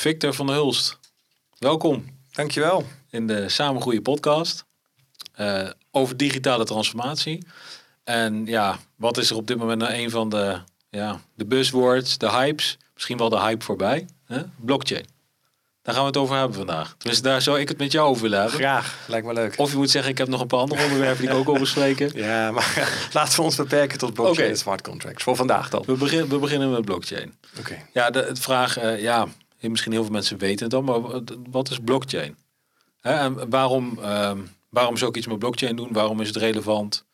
Victor van der Hulst, welkom Dankjewel. in de Samen Groeien podcast eh, over digitale transformatie. En ja, wat is er op dit moment nou een van de, ja, de buzzwords, de hypes, misschien wel de hype voorbij? Hè? Blockchain. Daar gaan we het over hebben vandaag. Tenminste, daar zou ik het met jou over willen hebben. Graag. Lijkt me leuk. Of je moet zeggen, ik heb nog een paar andere onderwerpen die ik ook wil bespreken. Ja, maar laten we ons beperken tot blockchain en smart contracts. Voor vandaag dan. We, begin, we beginnen met blockchain. Oké. Ja, de, het vraag, eh, ja, misschien heel veel mensen weten het al, maar wat- is blockchain? Hè, en waarom, ehm, waarom zou ik iets met blockchain doen? Waarom is het relevant?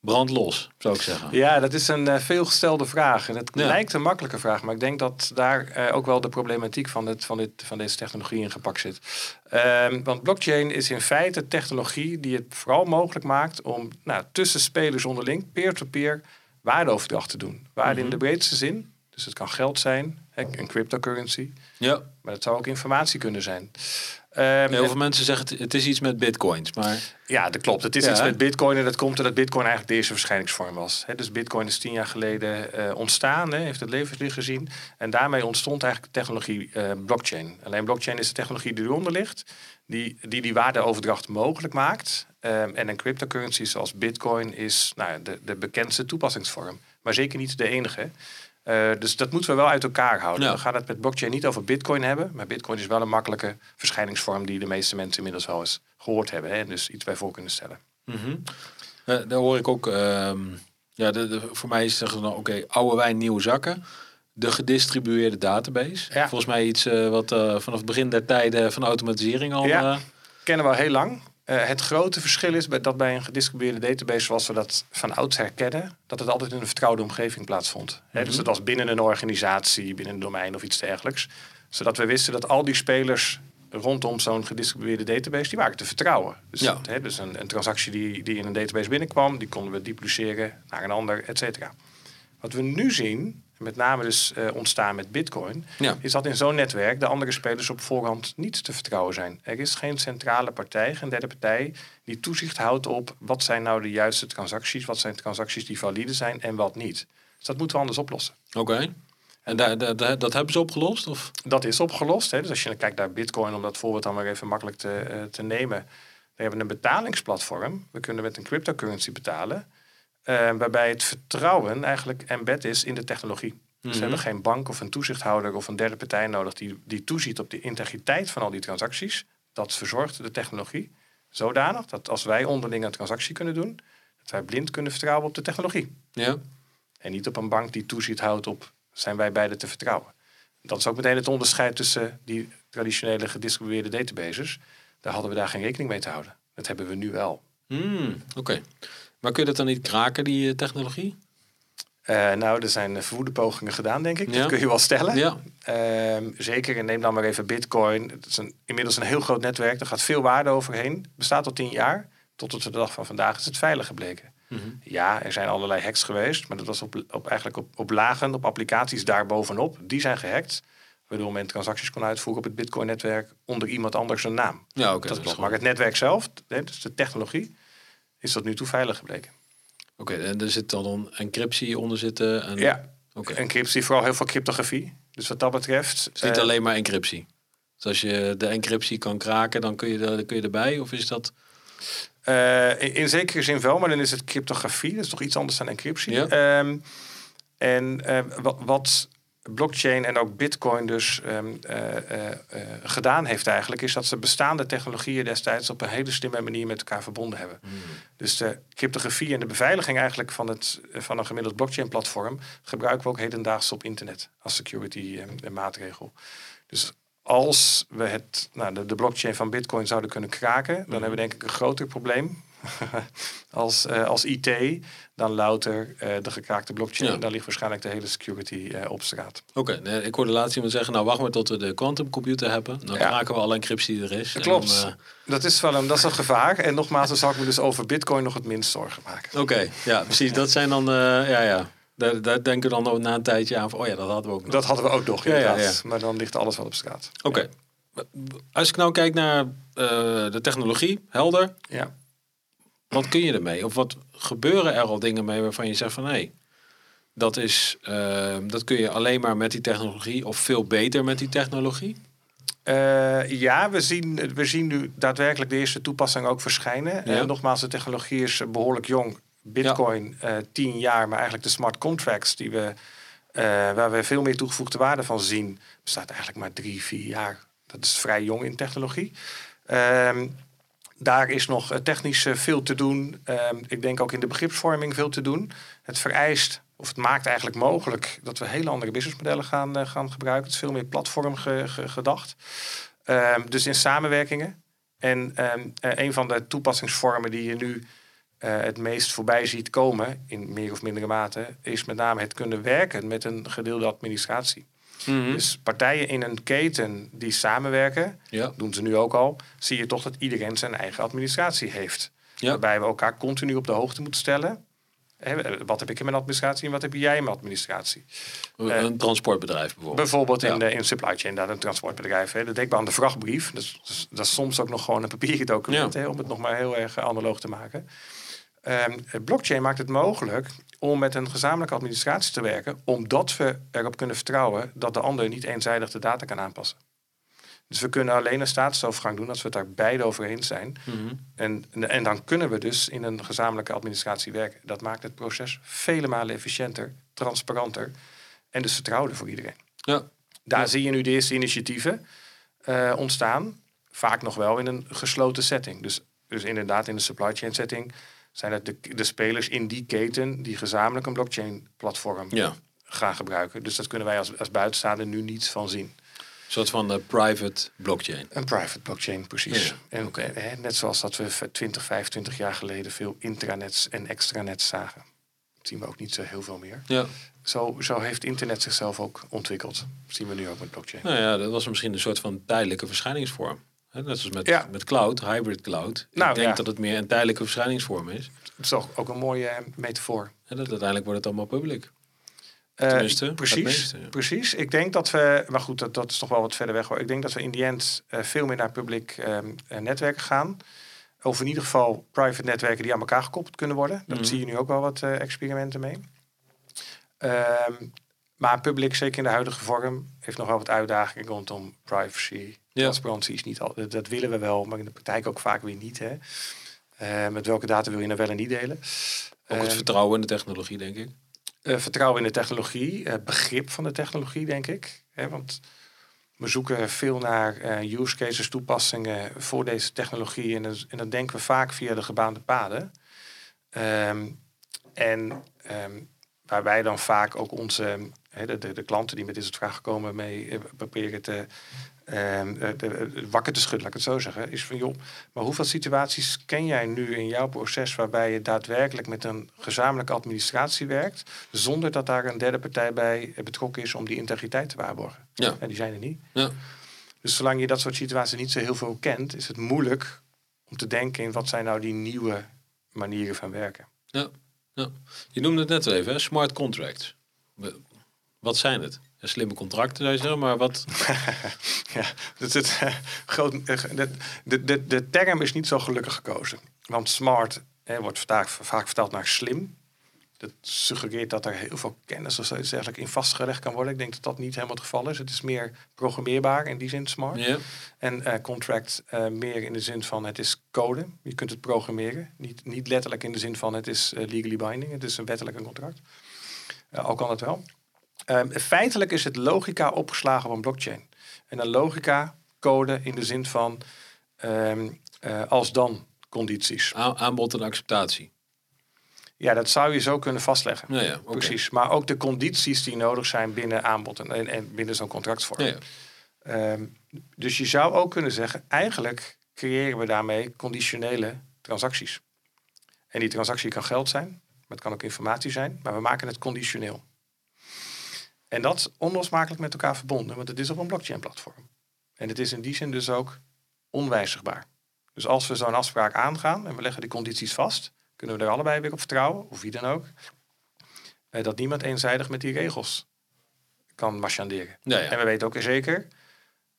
Brand los, zou ik zeggen. Ja, dat is een eh, veelgestelde vraag. En het Ja. lijkt een makkelijke vraag, maar ik denk dat daar eh, ook wel de problematiek van, dit, van, dit, van deze technologie in gepakt zit. Ehm, want blockchain is in feite technologie die het vooral mogelijk maakt om nou, tussen spelers onderling, peer-to-peer, waardeoverdracht te doen. Waarde in de breedste zin. Dus het kan geld zijn, een cryptocurrency, Ja, maar het zou ook informatie kunnen zijn. Ehm, heel veel mensen zeggen het, het is iets met bitcoins, maar Ja, dat klopt. Het is Ja, iets met bitcoin en dat komt doordat bitcoin eigenlijk de eerste verschijningsvorm was. Hè, dus bitcoin is tien jaar geleden eh, ontstaan, hè, heeft het levenslicht gezien. En daarmee ontstond eigenlijk de technologie eh, blockchain. Alleen blockchain is de technologie die eronder ligt, die die, die waardeoverdracht mogelijk maakt. Ehm, en een cryptocurrency zoals bitcoin is nou, de, de bekendste toepassingsvorm. Maar zeker niet de enige. Eh, dus dat moeten we wel uit elkaar houden. Ja. We gaan het met blockchain niet over bitcoin hebben. Maar bitcoin is wel een makkelijke verschijningsvorm die de meeste mensen inmiddels wel eens gehoord hebben. Hè, en dus iets bij voor kunnen stellen. mhm. Daar hoor ik ook, ehm, ja, de, de- voor mij is het dan oké, oude wijn, nieuwe zakken. De gedistribueerde database. Ja. Volgens mij iets eh, wat eh, vanaf het begin der tijden van automatisering al... Ja. kennen we al heel lang. Eh, het grote verschil is bij, dat bij een gedistribueerde database zoals we dat van ouds herkennen, dat het altijd in een vertrouwde omgeving plaatsvond. Dus dat was binnen een organisatie, binnen een domein of iets dergelijks. Zodat we wisten dat al die spelers rondom zo'n gedistribueerde database, die waren te vertrouwen. Dus, Ja. dus een, een transactie die, die in een database binnenkwam, die konden we dupliceren naar een ander, et cetera. Wat we nu zien, met name dus eh, ontstaan met Bitcoin, Ja. is dat in zo'n netwerk de andere spelers op voorhand niet te vertrouwen zijn. Er is geen centrale partij, geen derde partij, die toezicht houdt op wat zijn nou de juiste transacties, wat zijn transacties die valide zijn en wat niet. Dus dat moeten we anders oplossen. Oké. En daar daar- daar- dat hebben ze opgelost? Of? Dat is opgelost. Hè? Dus als je kijkt naar Bitcoin, om dat voorbeeld dan maar even makkelijk te, eh, te nemen. We hebben een betalingsplatform. We kunnen met een cryptocurrency betalen. Eh, waarbij het vertrouwen eigenlijk embed is in de technologie. Dus we hebben geen bank of een toezichthouder of een derde partij nodig die, die toeziet op de integriteit van al die transacties. Dat verzorgt de technologie zodanig dat als wij onderling een transactie kunnen doen, dat wij blind kunnen vertrouwen op de technologie. Ja. En niet op een bank die toezicht houdt op zijn wij beide te vertrouwen. Dat is ook meteen het onderscheid tussen die traditionele gedistribueerde databases. Daar hadden we daar geen rekening mee te houden. Dat hebben we nu wel. Hmm, Oké. Maar kun je dat dan niet kraken, die eh, technologie? Eh, nou, er zijn eh, verwoede pogingen gedaan, denk ik. Ja. Dat kun je wel stellen. Ja. Ehm, zeker, en neem dan maar even Bitcoin. Het is een, inmiddels een heel groot netwerk. Er gaat veel waarde overheen. Bestaat al tien jaar. Tot op de dag van vandaag is het veilig gebleken. Mhm. Ja, er zijn allerlei hacks geweest. Maar dat was op, op, eigenlijk op, op lagen, op applicaties daarbovenop. Die zijn gehackt. Waardoor men transacties kon uitvoeren op het Bitcoin-netwerk onder iemand anders een naam. Ja, oké. dat klopt. gewoon- Maar het netwerk zelf, dus de technologie, is tot nu toe veilig gebleken. Oké, en er zit dan een encryptie onder zitten. En... Ja, encryptie, vooral heel veel cryptografie. Dus wat dat betreft... Het is niet eh, alleen maar encryptie. Dus als je de encryptie kan kraken, dan kun je, er- kun je erbij? Of is dat... Eh, in, in zekere zin wel, maar dan is het cryptografie. Dat is toch iets anders dan encryptie. Ja. Ehm, en eh, wat, wat blockchain en ook bitcoin dus ehm, eh, eh, eh, gedaan heeft eigenlijk... is dat ze bestaande technologieën destijds op een hele slimme manier met elkaar verbonden hebben. Dus de cryptografie en de beveiliging eigenlijk van, het, van een gemiddeld blockchain platform... gebruiken we ook hedendaags op internet als security eh, maatregel. Dus als we het, nou, de, de blockchain van Bitcoin zouden kunnen kraken, dan hebben we denk ik een groter probleem als, eh, als IT dan louter eh, de gekraakte blockchain. Ja. Dan ligt waarschijnlijk de hele security eh, op straat. Oké, nee, ik hoorde laatst iemand zeggen, nou wacht maar tot we de quantumcomputer hebben. Dan Ja. kraken we alle encryptie die er is. Dat En klopt. dan, Dat is wel een, dat is een gevaar. En nogmaals, dan zal ik me dus over Bitcoin nog het minst zorgen maken. Oké, ja precies. Dat zijn dan, ja ja. Daar, daar denken we dan na een tijdje aan van, oh ja, dat hadden we ook nog. Dat hadden we ook nog inderdaad. ja. Maar dan ligt alles wel op straat. Oké. Als ik nou kijk naar de technologie, helder. Ja. Wat kun je ermee? Of wat gebeuren er al dingen mee waarvan je zegt van, hé, dat, is, uh, dat kun je alleen maar met die technologie of veel beter met die technologie? Uh, ja, we zien, we zien nu daadwerkelijk de eerste toepassing ook verschijnen. Ja. nogmaals, de technologie is behoorlijk jong. Bitcoin ja. tien jaar, maar eigenlijk de smart contracts die we, waar we veel meer toegevoegde waarde van zien, bestaat eigenlijk maar drie, vier jaar. Dat is vrij jong in technologie. Ehm, daar is nog eh, technisch eh, veel te doen. Ehm, ik denk ook in de begripsvorming veel te doen. Het vereist, of het maakt eigenlijk mogelijk dat we hele andere businessmodellen gaan, uh, gaan gebruiken. Het is veel meer platform gedacht. Ehm, dus in samenwerkingen. En een van de toepassingsvormen die je nu het meest voorbij ziet komen, in meer of mindere mate, is met name het kunnen werken met een gedeelde administratie. Mhm. Dus partijen in een keten die samenwerken, ja. doen ze nu ook al, zie je toch dat iedereen zijn eigen administratie heeft. Waarbij we elkaar continu op de hoogte moeten stellen. wat heb ik in mijn administratie en wat heb jij in mijn administratie? Een uh, transportbedrijf bijvoorbeeld. Bijvoorbeeld in, de, in supply chain, dat een transportbedrijf. Hè. Dat denk aan de vrachtbrief. Dat is, dat is soms ook nog gewoon een papieren document, hè, om het nog maar heel erg analoog te maken. Um, blockchain maakt het mogelijk om met een gezamenlijke administratie te werken, omdat we erop kunnen vertrouwen dat de ander niet eenzijdig de data kan aanpassen. Dus we kunnen alleen een staatsovergang doen als we het daar beide over eens zijn. Mhm. en, en dan kunnen we dus in een gezamenlijke administratie werken. Dat maakt het proces vele malen efficiënter, transparanter en dus vertrouwder voor iedereen. Ja. Daar zie je nu de eerste initiatieven uh, ontstaan. Vaak nog wel in een gesloten setting. Dus, dus inderdaad in de supply chain setting zijn het de, de spelers in die keten die gezamenlijk een blockchain-platform ja. gaan gebruiken. Dus dat kunnen wij als, als buitenstaander nu niets van zien. Een soort van uh, private blockchain. Een private blockchain, precies. En, eh, net zoals dat we 20, 25 jaar geleden veel intranets en extranets zagen. Dat zien we ook niet zo heel veel meer. Ja. Zo, zo heeft internet zichzelf ook ontwikkeld. Dat zien we nu ook met blockchain. Nou ja, dat was misschien een soort van tijdelijke verschijningsvorm. Net zoals met, met cloud, hybrid cloud. Nou, ik denk dat het meer een tijdelijke verschijningsvorm is. Dat is toch ook een mooie eh, metafoor. En dat uiteindelijk wordt het allemaal publiek. Uh, precies, precies. Ik denk dat we, maar goed, dat, dat is toch wel wat verder weg hoor. Ik denk dat we in die end uh, veel meer naar publiek uh, netwerken gaan. Of in ieder geval private netwerken die aan elkaar gekoppeld kunnen worden. Daar mhm. zie je nu ook wel wat experimenten mee. Ehm, maar publiek, zeker in de huidige vorm, heeft nog wel wat uitdagingen rondom privacy, Transparantie is niet altijd, dat willen we wel, maar in de praktijk ook vaak weer niet. Hè. Uh, met welke data wil je nou wel en niet delen? Ook het uh, vertrouwen in de technologie, denk ik. Uh, vertrouwen in de technologie, begrip van de technologie, denk ik. Hè, want we zoeken veel naar use cases, toepassingen voor deze technologie. En, en dan denken we vaak via de gebaande paden. Um, en um, waarbij dan vaak ook onze de, de, de, klanten die met deze vraag komen mee proberen te wakker te schudden, laat ik het zo zeggen, is van joh, maar hoeveel situaties ken jij nu in jouw proces waarbij je daadwerkelijk met een gezamenlijke administratie werkt, zonder dat daar een derde partij bij betrokken is om die integriteit te waarborgen? Ja. En die zijn er niet. Ja. Dus zolang je dat soort situaties niet zo heel veel kent, is het moeilijk om te denken in wat zijn nou die nieuwe manieren van werken. Ja, ja. je noemde het net even, hè? smart contracts. Wat zijn het? Slimme contracten, zou je zeggen, maar wat... ja, het, het, uh, groot, uh, de, de, de term is niet zo gelukkig gekozen. Want smart hè, wordt vaak, vaak vertaald naar slim. Dat suggereert dat er heel veel kennis of zoiets eigenlijk in vastgelegd kan worden. Ik denk dat dat niet helemaal het geval is. Het is meer programmeerbaar in die zin smart. Yeah. En uh, contract meer in de zin van het is code. Je kunt het programmeren. Niet, niet letterlijk in de zin van het is legally binding. Het is een wettelijk contract. al kan het wel. Um, feitelijk is het logica opgeslagen op een blockchain. En een logica code in de zin van um, uh, als dan condities. aanbod en acceptatie. Ja, dat zou je zo kunnen vastleggen. Ja, ja, Precies. Maar ook de condities die nodig zijn binnen aanbod en, en binnen zo'n contractvorm. Ja, um, dus je zou ook kunnen zeggen, eigenlijk creëren we daarmee conditionele transacties. En die transactie kan geld zijn, maar het kan ook informatie zijn, maar we maken het conditioneel. En dat is onlosmakelijk met elkaar verbonden, want het is op een blockchain-platform. En het is in die zin dus ook onwijzigbaar. Dus als we zo'n afspraak aangaan en we leggen die condities vast, kunnen we er allebei weer op vertrouwen, of wie dan ook, eh, dat niemand eenzijdig met die regels kan marchanderen. Ja, ja. En we weten ook zeker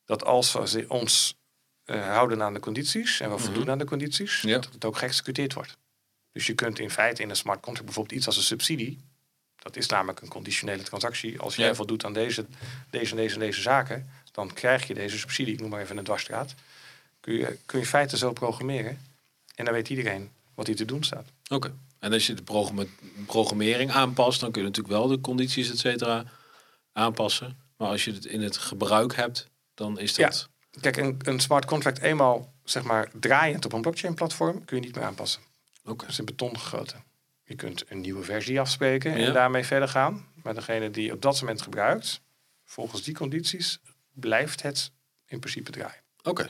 dat als we ons uh, houden aan de condities en we voldoen mhm. aan de condities, dat het ook geëxecuteerd wordt. Dus je kunt in feite in een smart contract bijvoorbeeld iets als een subsidie Dat is namelijk een conditionele transactie. Als jij Ja. voldoet aan deze, deze en deze en deze zaken, dan krijg je deze subsidie. Ik noem maar even een dwarsstraat. Kun je, kun je in feite zo programmeren. En dan weet iedereen wat hier te doen staat. Oké. En als je de programmering aanpast, dan kun je natuurlijk wel de condities, et cetera, aanpassen. Maar als je het in het gebruik hebt, dan is dat... Kijk, een, een smart contract eenmaal zeg maar, draaiend op een blockchain platform kun je niet meer aanpassen. Oké. Dat is in beton gegoten. Je kunt een nieuwe versie afspreken Ja. en daarmee verder gaan. Maar degene die op dat moment gebruikt, volgens die condities, blijft het in principe draaien. Oké.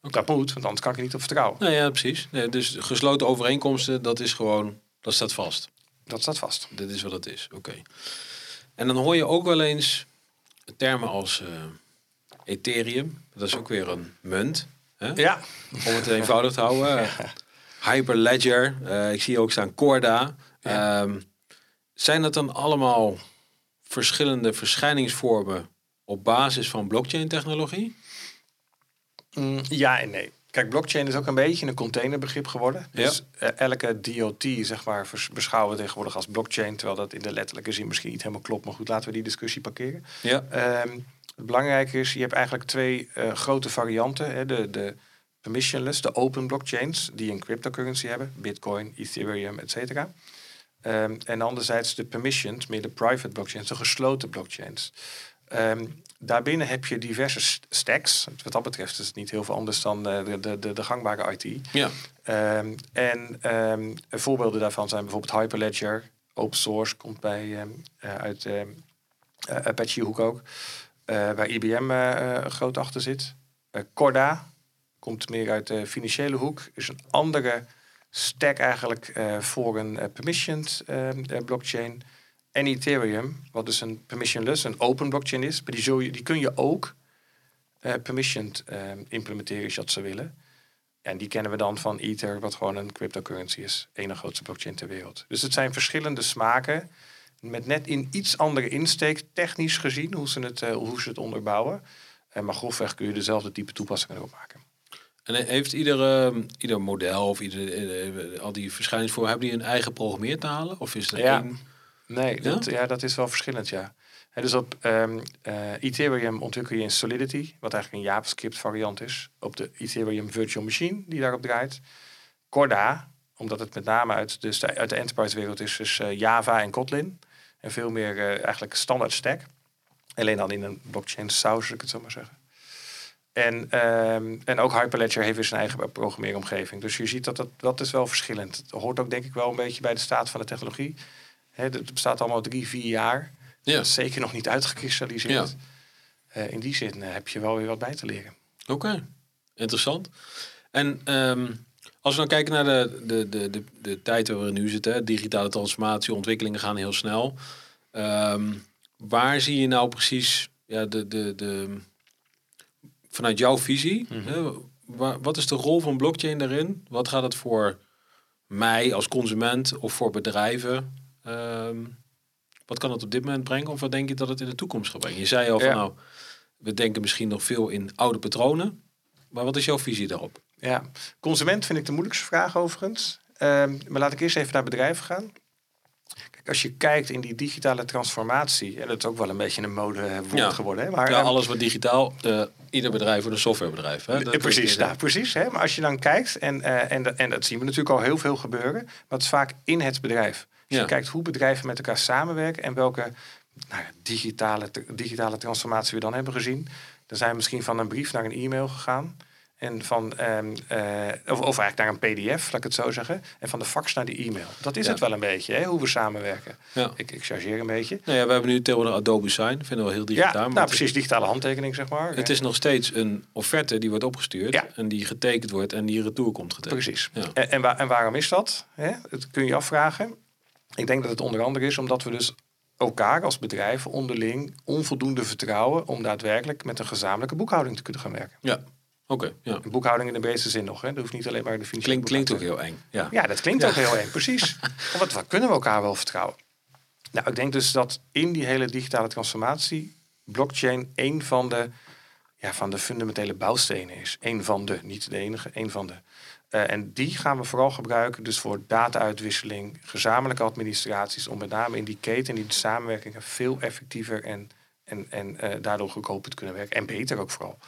Dat moet, want anders kan ik er niet op vertrouwen. Nou ja, precies. Nee, dus gesloten overeenkomsten, dat is gewoon, dat staat vast. Dat staat vast. Dit is wat het is. Oké. En dan hoor je ook wel eens termen als eh, Ethereum. Dat is ook weer een munt. Hè? Ja, Om het eenvoudig te houden. Hyperledger. eh, ik zie ook staan Corda. Ja. Ehm, zijn dat dan allemaal verschillende verschijningsvormen op basis van blockchain technologie? Mm, ja en nee. Kijk, blockchain is ook een beetje een containerbegrip geworden. Dus eh, elke DOT, zeg maar, beschouwen we tegenwoordig als blockchain. Terwijl dat in de letterlijke zin misschien niet helemaal klopt. Maar goed, laten we die discussie parkeren. Ja. Ehm, het belangrijke is, je hebt eigenlijk twee eh, grote varianten. Hè? De, de permissionless, de open blockchains, die een cryptocurrency hebben. Bitcoin, Ethereum, et cetera. Ehm, en anderzijds de permissioned, meer de private blockchains, de gesloten blockchains. Ehm, daarbinnen heb je diverse st- stacks. Wat dat betreft is het niet heel veel anders dan eh, de, de, de, de gangbare IT. Ja. Ehm, en voorbeelden daarvan zijn bijvoorbeeld Hyperledger, open source, komt bij, eh, uit eh, Apache hoek ook, waar IBM groot achter zit. Corda komt meer uit de financiële hoek, is een andere stack eigenlijk eh, voor een eh, permissioned eh, blockchain. En Ethereum, wat dus een permissionless, een open blockchain is, maar die, die kun je ook permissioned implementeren als je dat zou willen. En die kennen we dan van Ether, wat gewoon een cryptocurrency is. Ene grootste blockchain ter wereld. Dus het zijn verschillende smaken. Met net in iets andere insteek, technisch gezien, hoe ze het, hoe ze het onderbouwen. Maar grofweg kun je dezelfde type toepassingen erop maken. En heeft ieder, eh, ieder model of ieder, eh, al die verschijningsvormen, hebben die een eigen programmeertalen? Of is er Ja. één? Nee, Ja? dat, ja, dat is wel verschillend, ja. Hè, dus op ehm, eh, Ethereum ontwikkel je in Solidity, wat eigenlijk een JavaScript variant is, op de Ethereum Virtual Machine die daarop draait. Corda, omdat het met name uit de, sta- uit de enterprise wereld is, is eh, Java en Kotlin. En veel meer eigenlijk standaard stack. Alleen dan in een blockchain saus, als ik het zo maar zeggen. En, ehm, en ook Hyperledger heeft weer zijn eigen programmeeromgeving. Dus je ziet dat dat, dat is wel verschillend. Het hoort ook denk ik wel een beetje bij de staat van de technologie. Hè, het bestaat allemaal drie, vier jaar. Ja. Dat is zeker nog niet uitgekristalliseerd. Ja. Eh, in die zin eh, heb je wel weer wat bij te leren. Oké, interessant. En ehm, als we dan kijken naar de, de, de, de, de tijd waar we nu zitten, hè, digitale transformatie, ontwikkelingen gaan heel snel. Ehm, waar zie je nou precies ja, de, de, de, vanuit jouw visie, hè, waar, wat is de rol van blockchain daarin? Wat gaat het voor mij als consument of voor bedrijven? ehm, wat kan het op dit moment brengen? Of wat denk je dat het in de toekomst gaat brengen? Je zei al van Ja. nou, we denken misschien nog veel in oude patronen. Maar wat is jouw visie daarop? Ja, consument vind ik de moeilijkste vraag overigens. Ehm, maar laat ik eerst even naar bedrijven gaan. Als je kijkt in die digitale transformatie, en dat is ook wel een beetje een modewoord Ja. geworden. Hè? Maar, Ja, alles wat digitaal, eh, ieder bedrijf wordt een softwarebedrijf. Hè? Dat- precies, dat- nou, precies. Hè? Maar als je dan kijkt, en, eh, en, dat- en dat zien we natuurlijk al heel veel gebeuren, maar het is vaak in het bedrijf. Als Ja. je kijkt hoe bedrijven met elkaar samenwerken en welke nou, ja, digitale, digitale transformatie we dan hebben gezien, dan zijn we misschien van een brief naar een e-mail gegaan. En van, ehm, eh, of, of eigenlijk naar een pdf, laat ik het zo zeggen. En van de fax naar de e-mail. Dat is Ja. het wel een beetje, hè, hoe we samenwerken. Ja. Ik, ik chargeer een beetje. Nou ja, we hebben nu tegenwoordig Adobe Sign. Vinden we wel heel digitaal. ja, nou precies, digitale handtekening, zeg maar. Het is nog steeds een offerte die wordt opgestuurd. Ja. En die getekend wordt en die retour komt getekend. Precies. En, en, waar- en waarom is dat? Hè? Dat kun je je afvragen. Ik denk dat het onder andere is omdat we dus elkaar als bedrijven onderling onvoldoende vertrouwen om daadwerkelijk met een gezamenlijke boekhouding te kunnen gaan werken. Ja, oké. ja. Een boekhouding in de breedste zin nog. Hè? Dat hoeft niet alleen maar de financiële Klinkt, klinkt ook heel eng. Ja. Ja, dat klinkt ook heel eng, precies. Want wat kunnen we elkaar wel vertrouwen? Nou, ik denk dus dat in die hele digitale transformatie blockchain een van de ja, van de fundamentele bouwstenen is. Een van de, niet de enige, een van de. Eh, en die gaan we vooral gebruiken dus voor data-uitwisseling, gezamenlijke administraties, om met name in die keten, die samenwerkingen veel effectiever en, en, en uh, daardoor goedkoper te kunnen werken. En beter ook vooral.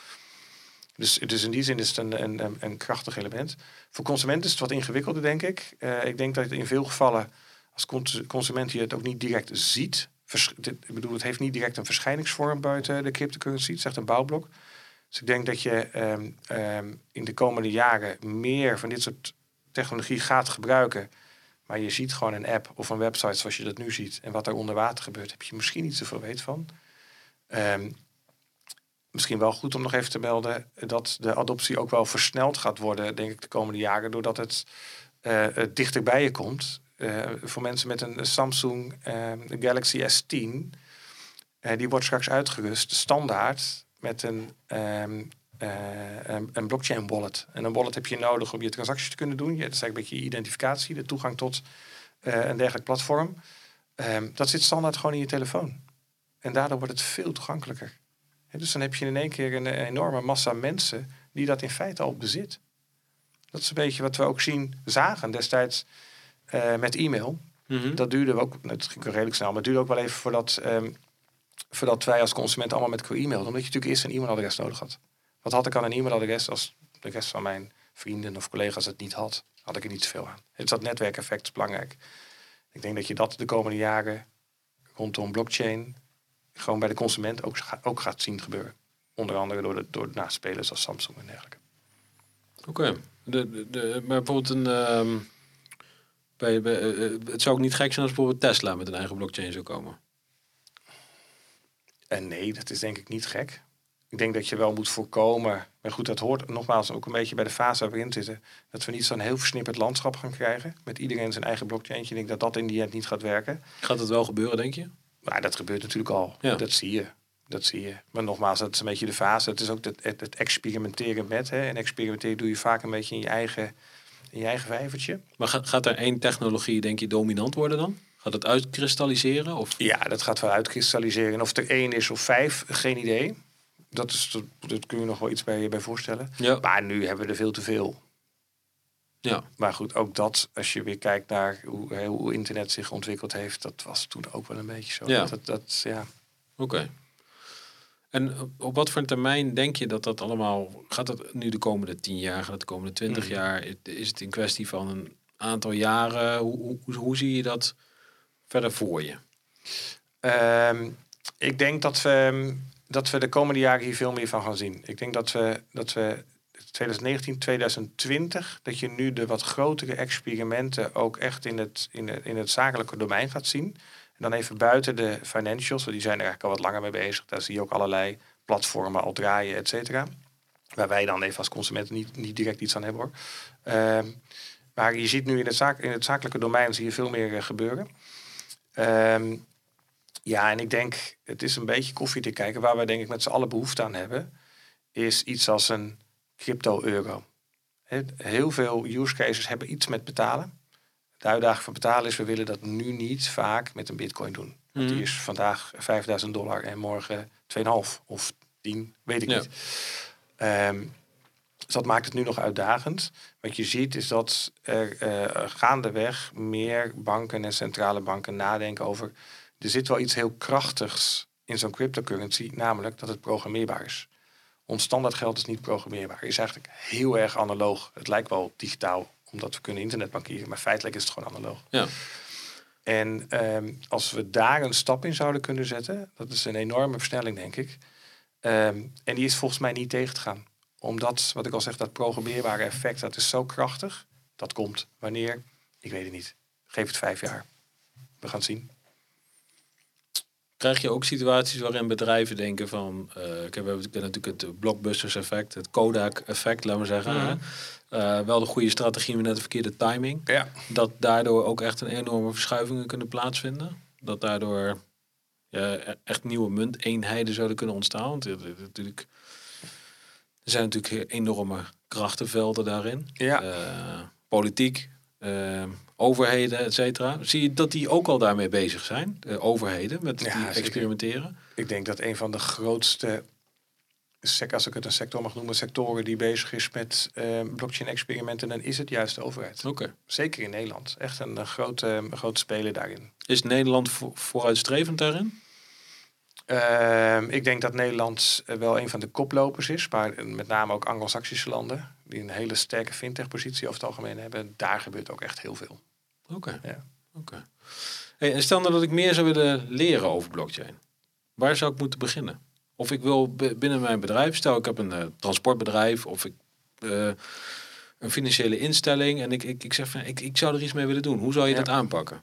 Dus, dus in die zin is het een, een, krachtig element. Voor consumenten is het wat ingewikkelder, denk ik. Uh, ik denk dat in veel gevallen als consument je het ook niet direct ziet. Ik bedoel, het heeft niet direct een verschijningsvorm buiten de cryptocurrency. Het is echt een bouwblok. Dus ik denk dat je um, um, in de komende jaren meer van dit soort technologie gaat gebruiken. Maar je ziet gewoon een app of een website zoals je dat nu ziet. En wat er onder water gebeurt, heb je misschien niet zoveel weet van. Um, misschien wel goed om nog even te melden dat de adoptie ook wel versneld gaat worden, denk ik, de komende jaren. Doordat het uh, dichter bij je komt. Uh, voor mensen met een Samsung Galaxy S10. die wordt straks uitgerust, standaard, met een, um, een, een, blockchain wallet. En een wallet heb je nodig om je transacties te kunnen doen. Dat is eigenlijk een beetje je identificatie, de toegang tot een dergelijk platform. Um, dat zit standaard gewoon in je telefoon. En daardoor wordt het veel toegankelijker. Dus dan heb je in één keer een enorme massa mensen die dat in feite al bezit. Dat is een beetje wat we ook zien, zagen destijds uh, met e-mail. Mm -hmm. Dat duurde ook, het ging redelijk snel, maar het duurde ook wel even voordat, um, voordat wij als consument allemaal met e-mail. Omdat je natuurlijk eerst een e-mailadres nodig had. Wat had ik aan een e-mailadres als de rest van mijn vrienden of collega's het niet had? Had ik er niet zoveel aan. Het dat netwerkeffect is belangrijk. Ik denk dat je dat de komende jaren rondom blockchain gewoon bij de consument ook, ook gaat zien gebeuren. Onder andere door, de, door spelers als Samsung en dergelijke. Oké, okay. de, de, de, maar bijvoorbeeld een. Um, bij, bij, uh, het zou ook niet gek zijn als bijvoorbeeld Tesla met een eigen blockchain zou komen. En nee, dat is denk ik niet gek. Ik denk dat je wel moet voorkomen. Maar goed, dat hoort nogmaals ook een beetje bij de fase waar we in zitten. Dat we niet zo'n heel versnipperd landschap gaan krijgen. Met iedereen zijn eigen blockchain. Ik denk dat dat in die end niet gaat werken. Gaat het wel gebeuren, denk je? Maar dat gebeurt natuurlijk al. Ja. Dat zie je. Dat zie je. Maar nogmaals, dat is een beetje de fase. Het is ook het, het, het experimenteren met. Hè. En experimenteren doe je vaak een beetje in je eigen, in je eigen vijvertje. Maar gaat, gaat er één technologie, denk je, dominant worden dan? Gaat het uitkristalliseren? Of? Ja, dat gaat wel uitkristalliseren. En of er één is of vijf, geen idee. Dat, is, dat, dat kun je nog wel iets bij, bij voorstellen. Ja. Maar nu hebben we er veel te veel. Ja. Maar goed, ook dat, als je weer kijkt naar hoe, hoe internet zich ontwikkeld heeft, dat was toen ook wel een beetje zo. Ja. Dat, dat, ja. Oké. En op wat voor een termijn denk je dat dat allemaal... Gaat het nu de komende tien jaar, gaat het de komende twintig mm. jaar? Is het in kwestie van een aantal jaren? Hoe, hoe, hoe zie je dat verder voor je? Um, ik denk dat we, dat we de komende jaren hier veel meer van gaan zien. Ik denk dat we, dat we 2019, 2020, dat je nu de wat grotere experimenten ook echt in het, in het, in het zakelijke domein gaat zien. En dan even buiten de financials, want die zijn er eigenlijk al wat langer mee bezig. Daar zie je ook allerlei platformen al draaien, et cetera. Waar wij dan even als consumenten niet, niet direct iets aan hebben hoor. Uh, maar je ziet nu in het, zaak, in het zakelijke domein zie je veel meer uh, gebeuren. Uh, ja, en ik denk, het is een beetje koffie te kijken. Waar wij denk ik met z'n allen behoefte aan hebben, is iets als een crypto-euro. Heel veel use cases hebben iets met betalen. De uitdaging van betalen is, we willen dat nu niet vaak met een bitcoin doen. Want die mhm. is vandaag 5000 dollar en morgen 2,5 of 10, weet ik niet. Um, dus dat maakt het nu nog uitdagend. Wat je ziet is dat er uh, gaandeweg meer banken en centrale banken nadenken over... er zit wel iets heel krachtigs in zo'n cryptocurrency, namelijk dat het programmeerbaar is. Ons standaard geld is niet programmeerbaar. is eigenlijk heel erg analoog. Het lijkt wel digitaal, omdat we kunnen internetbankieren, maar feitelijk is het gewoon analoog. Ja. En um, als we daar een stap in zouden kunnen zetten, dat is een enorme versnelling, denk ik. Um, en die is volgens mij niet tegen te gaan. Omdat, wat ik al zeg, dat programmeerbare effect, dat is zo krachtig. Dat komt wanneer? Ik weet het niet. Geef het vijf jaar. We gaan het zien. Krijg je ook situaties waarin bedrijven denken van, uh, ik heb natuurlijk het blockbusters effect, het Kodak effect, laten we zeggen. Mhm. uh, wel de goede strategie, maar net de verkeerde timing. Ja. Dat daardoor ook echt een enorme verschuivingen kunnen plaatsvinden. Dat daardoor ja, e-, echt nieuwe munteenheden zouden kunnen ontstaan. Want natuurlijk, er zijn natuurlijk enorme krachtenvelden daarin. Ja. Uh, politiek, overheden, et cetera. Zie je dat die ook al daarmee bezig zijn, de overheden, met ja, die experimenteren? Ik denk dat een van de grootste als ik het een sector mag noemen, sectoren die bezig is met eh, blockchain-experimenten, dan is het juist de overheid. Oké. Zeker in Nederland. Echt een, grote, grote speler daarin. Is Nederland vo- vooruitstrevend daarin? Ehm, ik denk dat Nederland eh, wel een van de koplopers is, maar eh, met name ook Anglo-Saxische landen, die een hele sterke fintech-positie over het algemeen hebben. Daar gebeurt ook echt heel veel. Oké. Ja. Oké. Hey, en stel nou dat ik meer zou willen leren over blockchain. Waar zou ik moeten beginnen? Of ik wil binnen mijn bedrijf, stel ik heb een eh, transportbedrijf of ik eh, een financiële instelling en ik, ik, ik zeg van ik, ik zou er iets mee willen doen. Hoe zou je Ja. dat aanpakken?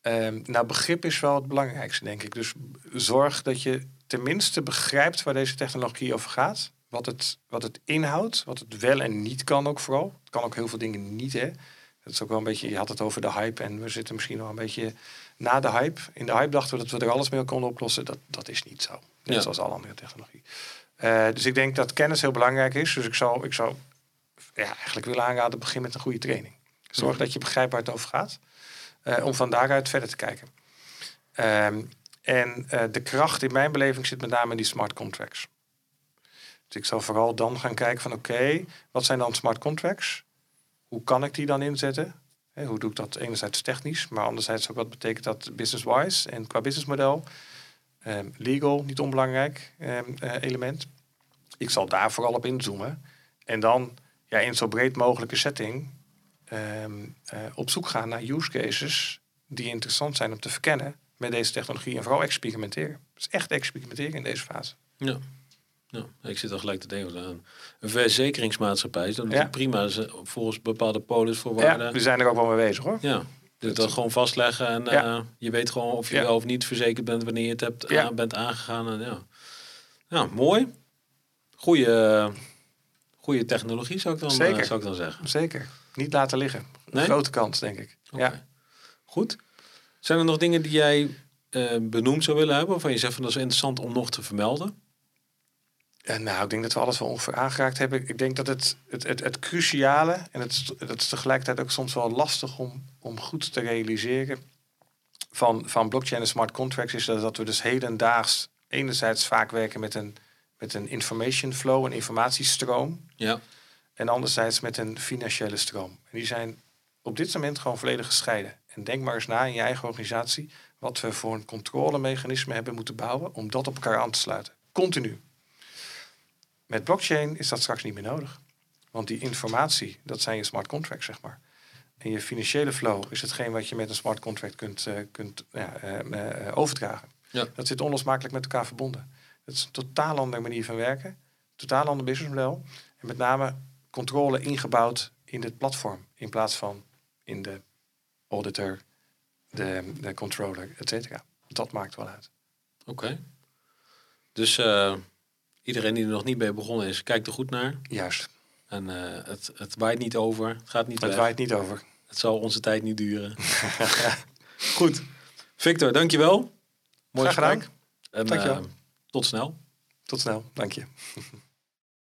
Ehm, nou, begrip is wel het belangrijkste, denk ik. Dus zorg dat je tenminste begrijpt waar deze technologie over gaat. Wat het, wat het inhoudt, wat het wel en niet kan ook vooral. Het kan ook heel veel dingen niet, hè. Dat is ook wel een beetje, je had het over de hype en we zitten misschien nog een beetje na de hype. In de hype dachten we dat we er alles mee konden oplossen. Dat, dat is niet zo. Net Ja. zoals alle andere technologie. Eh, dus ik denk dat kennis heel belangrijk is. Dus ik zou, ik zou ja, eigenlijk willen aanraden, begin met een goede training. Zorg dat je begrijpt waar het over gaat. eh, om van daaruit verder te kijken. Ehm, en eh, de kracht in mijn beleving zit met name in die smart contracts. Dus ik zal vooral dan gaan kijken van oké, wat zijn dan smart contracts? Hoe kan ik die dan inzetten? Hè, hoe doe ik dat enerzijds technisch, maar anderzijds ook wat betekent dat business-wise en qua businessmodel. Ehm, legal, niet onbelangrijk ehm, eh, element. Ik zal daar vooral op inzoomen. En dan ja, in zo breed mogelijke setting ehm, eh, op zoek gaan naar use cases die interessant zijn om te verkennen met deze technologie en vooral experimenteren. Dus echt experimenteren in deze fase. Ja. Ja. Ik zit al gelijk te denken aan een verzekeringsmaatschappij. Is Ja. prima ze- volgens bepaalde Ja, polisvoorwaarden. we zijn er ook wel mee bezig hoor. Ja, dus dat gewoon vastleggen en Ja. eh, je weet gewoon of je Ja. wel of niet verzekerd bent wanneer je het hebt, Ja. aan- bent aangegaan. En, ja. ja, mooi. Goeie, goeie technologie zou ik, dan, Zeker. eh, zou ik dan zeggen. Zeker. Niet laten liggen. Nee? Grote kans, denk ik. Ja. Goed. Zijn er nog dingen die jij eh, benoemd zou willen hebben, waarvan je zegt van dat is interessant om nog te vermelden? En nou, ik denk dat we alles wel ongeveer aangeraakt hebben. Ik denk dat het, het, het, het cruciale, en het, dat is tegelijkertijd ook soms wel lastig om, om goed te realiseren van, van blockchain en smart contracts, is dat, dat we dus hedendaags enerzijds vaak werken met een, met een information flow, een informatiestroom, Ja. en anderzijds met een financiële stroom. En die zijn op dit moment gewoon volledig gescheiden. En denk maar eens na in je eigen organisatie wat we voor een controlemechanisme hebben moeten bouwen om dat op elkaar aan te sluiten. Continu. Met blockchain is dat straks niet meer nodig. Want die informatie, dat zijn je smart contracts, zeg maar. En je financiële flow is hetgeen wat je met een smart contract kunt, eh, kunt ja, eh, eh, overdragen. Ja. Dat zit onlosmakelijk met elkaar verbonden. Dat is een totaal andere manier van werken. Totaal ander businessmodel. En met name controle ingebouwd in het platform. In plaats van in de auditor, de, de controller, et cetera. Dat maakt wel uit. Oké. Dus iedereen die er nog niet mee begonnen is, kijk er goed naar. Juist. En eh, het, het waait niet over. Het gaat niet Het weg. waait niet over. Het zal onze tijd niet duren. Goed. Victor, dankjewel. Mooi Graag gedaan. En Dankjewel. eh, tot snel. Tot snel. Dank je.